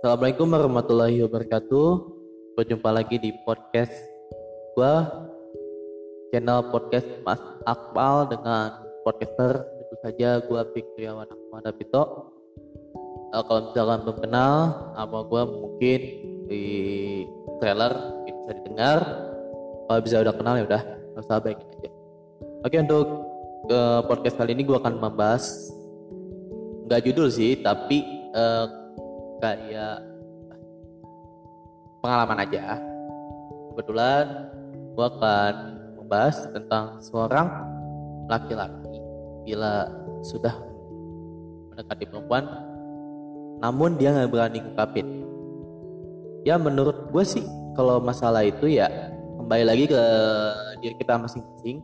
Assalamualaikum warahmatullahi wabarakatuh. Berjumpa lagi di podcast gua channel podcast Mas Akmal dengan podcaster tentu saja gua Fikriawan Akmal Dapito. Uh, kalau misalkan belum kenal nama gua mungkin di trailer bisa didengar. Kalau bisa udah kenal ya udah nggak usah aja. Oke untuk uh, podcast kali ini gua akan membahas nggak judul sih tapi uh, kayak pengalaman aja. Kebetulan gue akan membahas tentang seorang laki-laki bila sudah mendekati perempuan, namun dia nggak berani ngungkapin. Ya menurut gue sih kalau masalah itu ya kembali lagi ke diri kita masing-masing.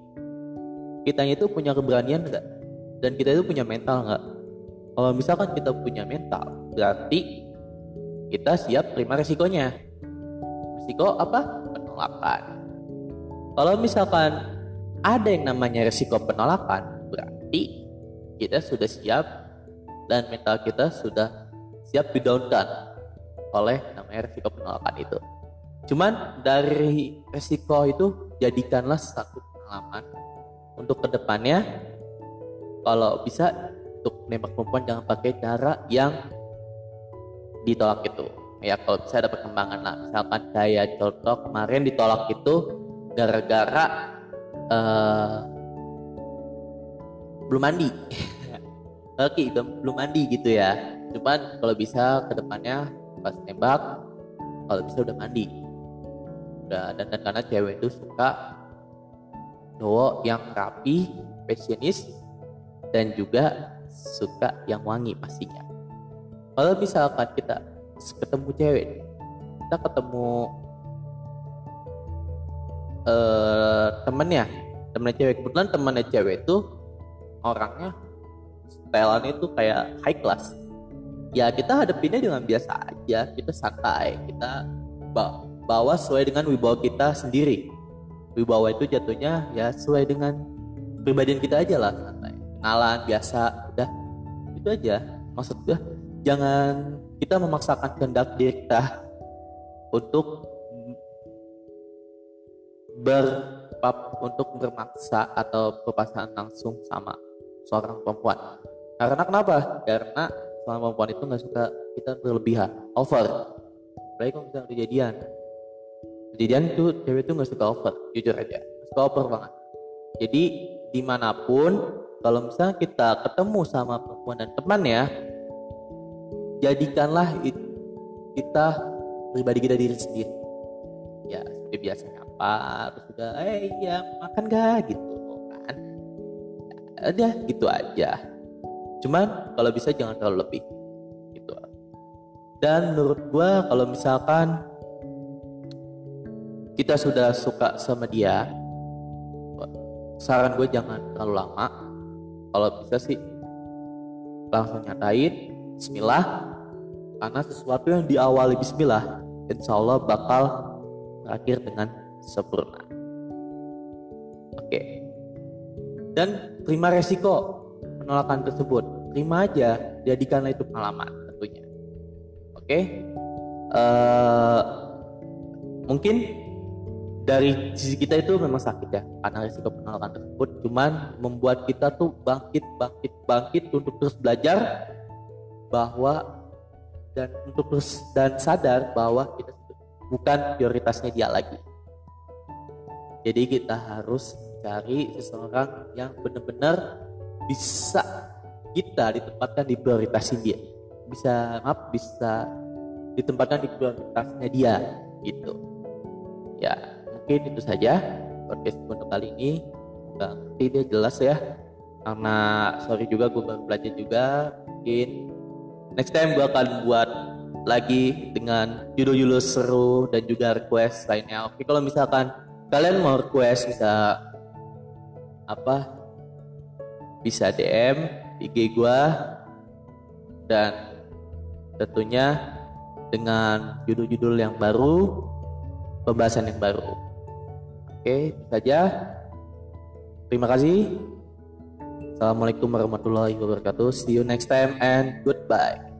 Kita itu punya keberanian enggak? Dan kita itu punya mental enggak? Kalau misalkan kita punya mental, berarti kita siap terima resikonya. Resiko apa? Penolakan. Kalau misalkan ada yang namanya resiko penolakan, berarti kita sudah siap dan mental kita sudah siap didaunkan oleh namanya resiko penolakan itu. Cuman dari resiko itu jadikanlah satu pengalaman untuk ke depannya kalau bisa untuk nembak perempuan jangan pakai cara yang ditolak itu. Ya kalau bisa ada perkembangan lah. Misalkan kayak contoh kemarin ditolak itu gara-gara uh, belum mandi. Oke okay, belum mandi gitu ya. Cuman kalau bisa ke depannya pas tembak kalau bisa udah mandi. Udah dan, dan karena cewek itu suka cowok yang rapi passionis dan juga suka yang wangi pastinya kalau misalkan kita ketemu cewek kita ketemu uh, temennya temennya cewek. Kebetulan temennya cewek itu orangnya styleannya itu kayak high class. Ya kita hadapinnya dengan biasa aja kita santai kita bawa sesuai dengan wibawa kita sendiri. Wibawa itu jatuhnya ya sesuai dengan pribadian kita aja lah santai. Kenalan biasa udah. Itu aja maksud gue jangan kita memaksakan kehendak diri kita untuk berpap untuk bermaksa atau berpasangan langsung sama seorang perempuan. Karena kenapa? Karena seorang perempuan itu nggak suka kita berlebihan, over. Baik kalau misalnya kejadian, kejadian itu cewek itu nggak suka over, jujur aja, suka over banget. Jadi di mana pun, kalau misalnya kita ketemu sama perempuan dan teman jadikanlah kita pribadi kita diri sendiri. Ya seperti biasanya apa terus juga eh ya makan gak gitu kan. Ya, gitu aja. Cuman kalau bisa jangan terlalu lebih gitu. Dan menurut gue kalau misalkan kita sudah suka sama dia saran gue jangan terlalu lama. Kalau bisa sih langsung nyatain Bismillah. Karena sesuatu yang diawali Bismillah insya Allah bakal berakhir dengan sempurna. Oke. Dan terima resiko penolakan tersebut. Terima aja jadikanlah itu pengalaman tentunya. Oke? Uh, mungkin dari sisi kita itu memang sakit ya karena resiko penolakan tersebut. Cuman membuat kita tuh bangkit bangkit bangkit untuk terus belajar bahwa dan untuk terus dan sadar bahwa kita bukan prioritasnya dia lagi. Jadi kita harus cari seseorang yang benar-benar bisa kita ditempatkan di prioritasin dia. Bisa maaf bisa ditempatkan di prioritasnya dia gitu. Ya mungkin itu saja podcast untuk kali ini. Dia jelas ya. Karena sorry juga gue baru belajar juga mungkin next time gue akan buat lagi dengan judul-judul seru dan juga request lainnya. Oke, kalau misalkan kalian mau request bisa apa? Bisa DM IG gue dan tentunya dengan judul-judul yang baru, pembahasan yang baru. Oke, itu saja. Terima kasih. Assalamualaikum warahmatullahi wabarakatuh. See you next time and goodbye.